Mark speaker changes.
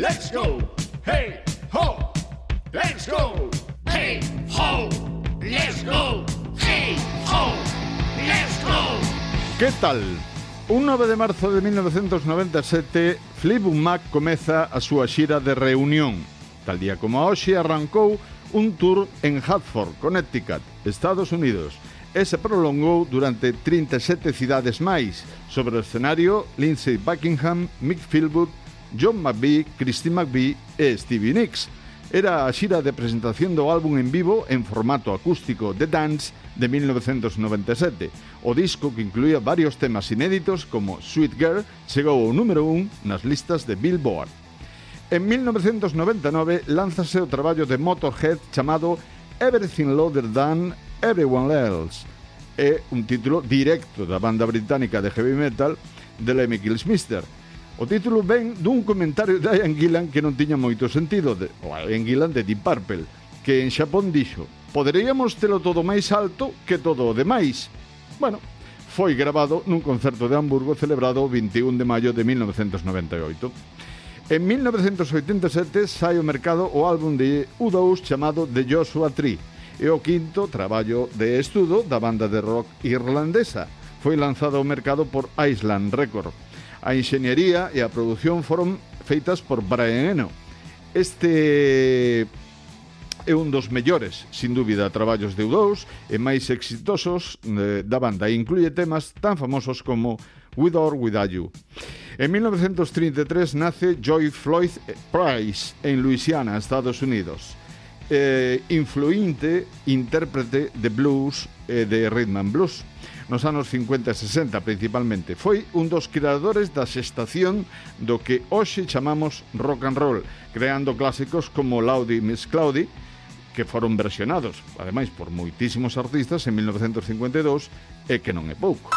Speaker 1: Let's go. Hey, ho. Let's go. Hey, ho. Let's go. Hey, ho. Let's go.
Speaker 2: Que tal? Un 9 de marzo de 1997, Fleetwood Mac comeza a súa xira de reunión. Tal día como a hoxe arrancou un tour en Hartford, Connecticut, Estados Unidos, e se prolongou durante 37 cidades máis. Sobre o escenario, Lindsay Buckingham, Mick Philbrook, John McVie, Christine McVie e Stevie Nicks. Era a xira de presentación do álbum en vivo en formato acústico The Dance de 1997. O disco, que incluía varios temas inéditos como Sweet Girl, chegou ao número 1 nas listas de Billboard. En 1999 lánzase o traballo de Motorhead chamado Everything Loader Than Everyone Else. É un título directo da banda británica de heavy metal de Lemmy Kilsmister, O título ven dun comentario de Ian Gillan que non tiña moito sentido, de, o Ian Gillan de Deep Purple, que en Xapón dixo poderíamos telo todo máis alto que todo o demais. Bueno, foi grabado nun concerto de Hamburgo celebrado o 21 de maio de 1998. En 1987 sai ao mercado o álbum de U2 chamado The Joshua Tree, e o quinto traballo de estudo da banda de rock irlandesa. Foi lanzado ao mercado por Island Record. A enxeñería e a produción foron feitas por Brian Eno. Este é un dos mellores, sin dúbida, traballos de U2 e máis exitosos eh, da banda e incluye temas tan famosos como With or Without You. En 1933 nace Joy Floyd Price en Louisiana, Estados Unidos. Eh, influinte intérprete de blues e eh, de rhythm and blues nos anos 50 e 60 principalmente. Foi un dos creadores da xestación do que hoxe chamamos rock and roll, creando clásicos como Laudi Miss Claudi, que foron versionados, ademais, por moitísimos artistas en 1952 e que non é pouco.